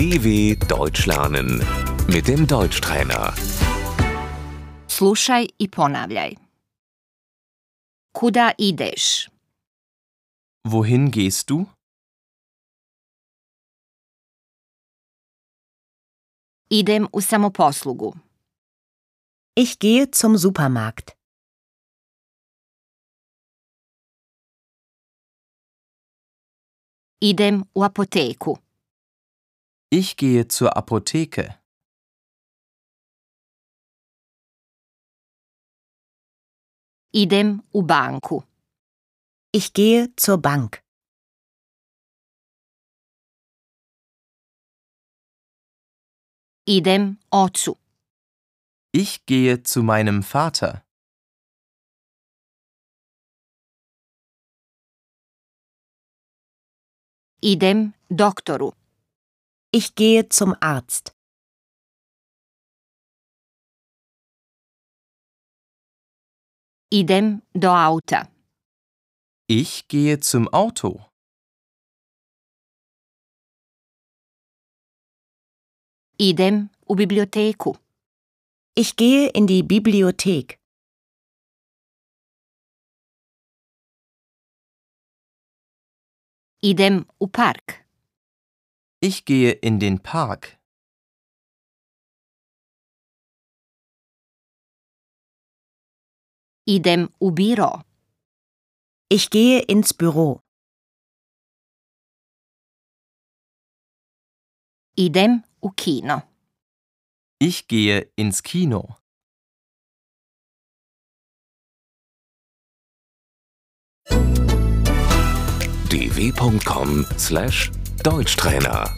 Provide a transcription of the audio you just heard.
DW Deutsch lernen mit dem Deutschtrainer. Slušaj i ponavljaj. Kuda ideš? Wohin gehst du? Idem u samoposlugu. Ich gehe zum Supermarkt. Idem u apoteku. Ich gehe zur Apotheke. Idem u banku. Ich gehe zur Bank. Idem ocu. Ich gehe zu meinem Vater. Idem doktoru. Ich gehe zum Arzt. Idem do auta. Ich gehe zum Auto. Idem u biblioteku. Ich gehe in die Bibliothek. Idem u park. Ich gehe in den Park. Idem u biro. Ich gehe ins Büro. Idem u kino. Ich gehe ins Kino. Deutschtrainer.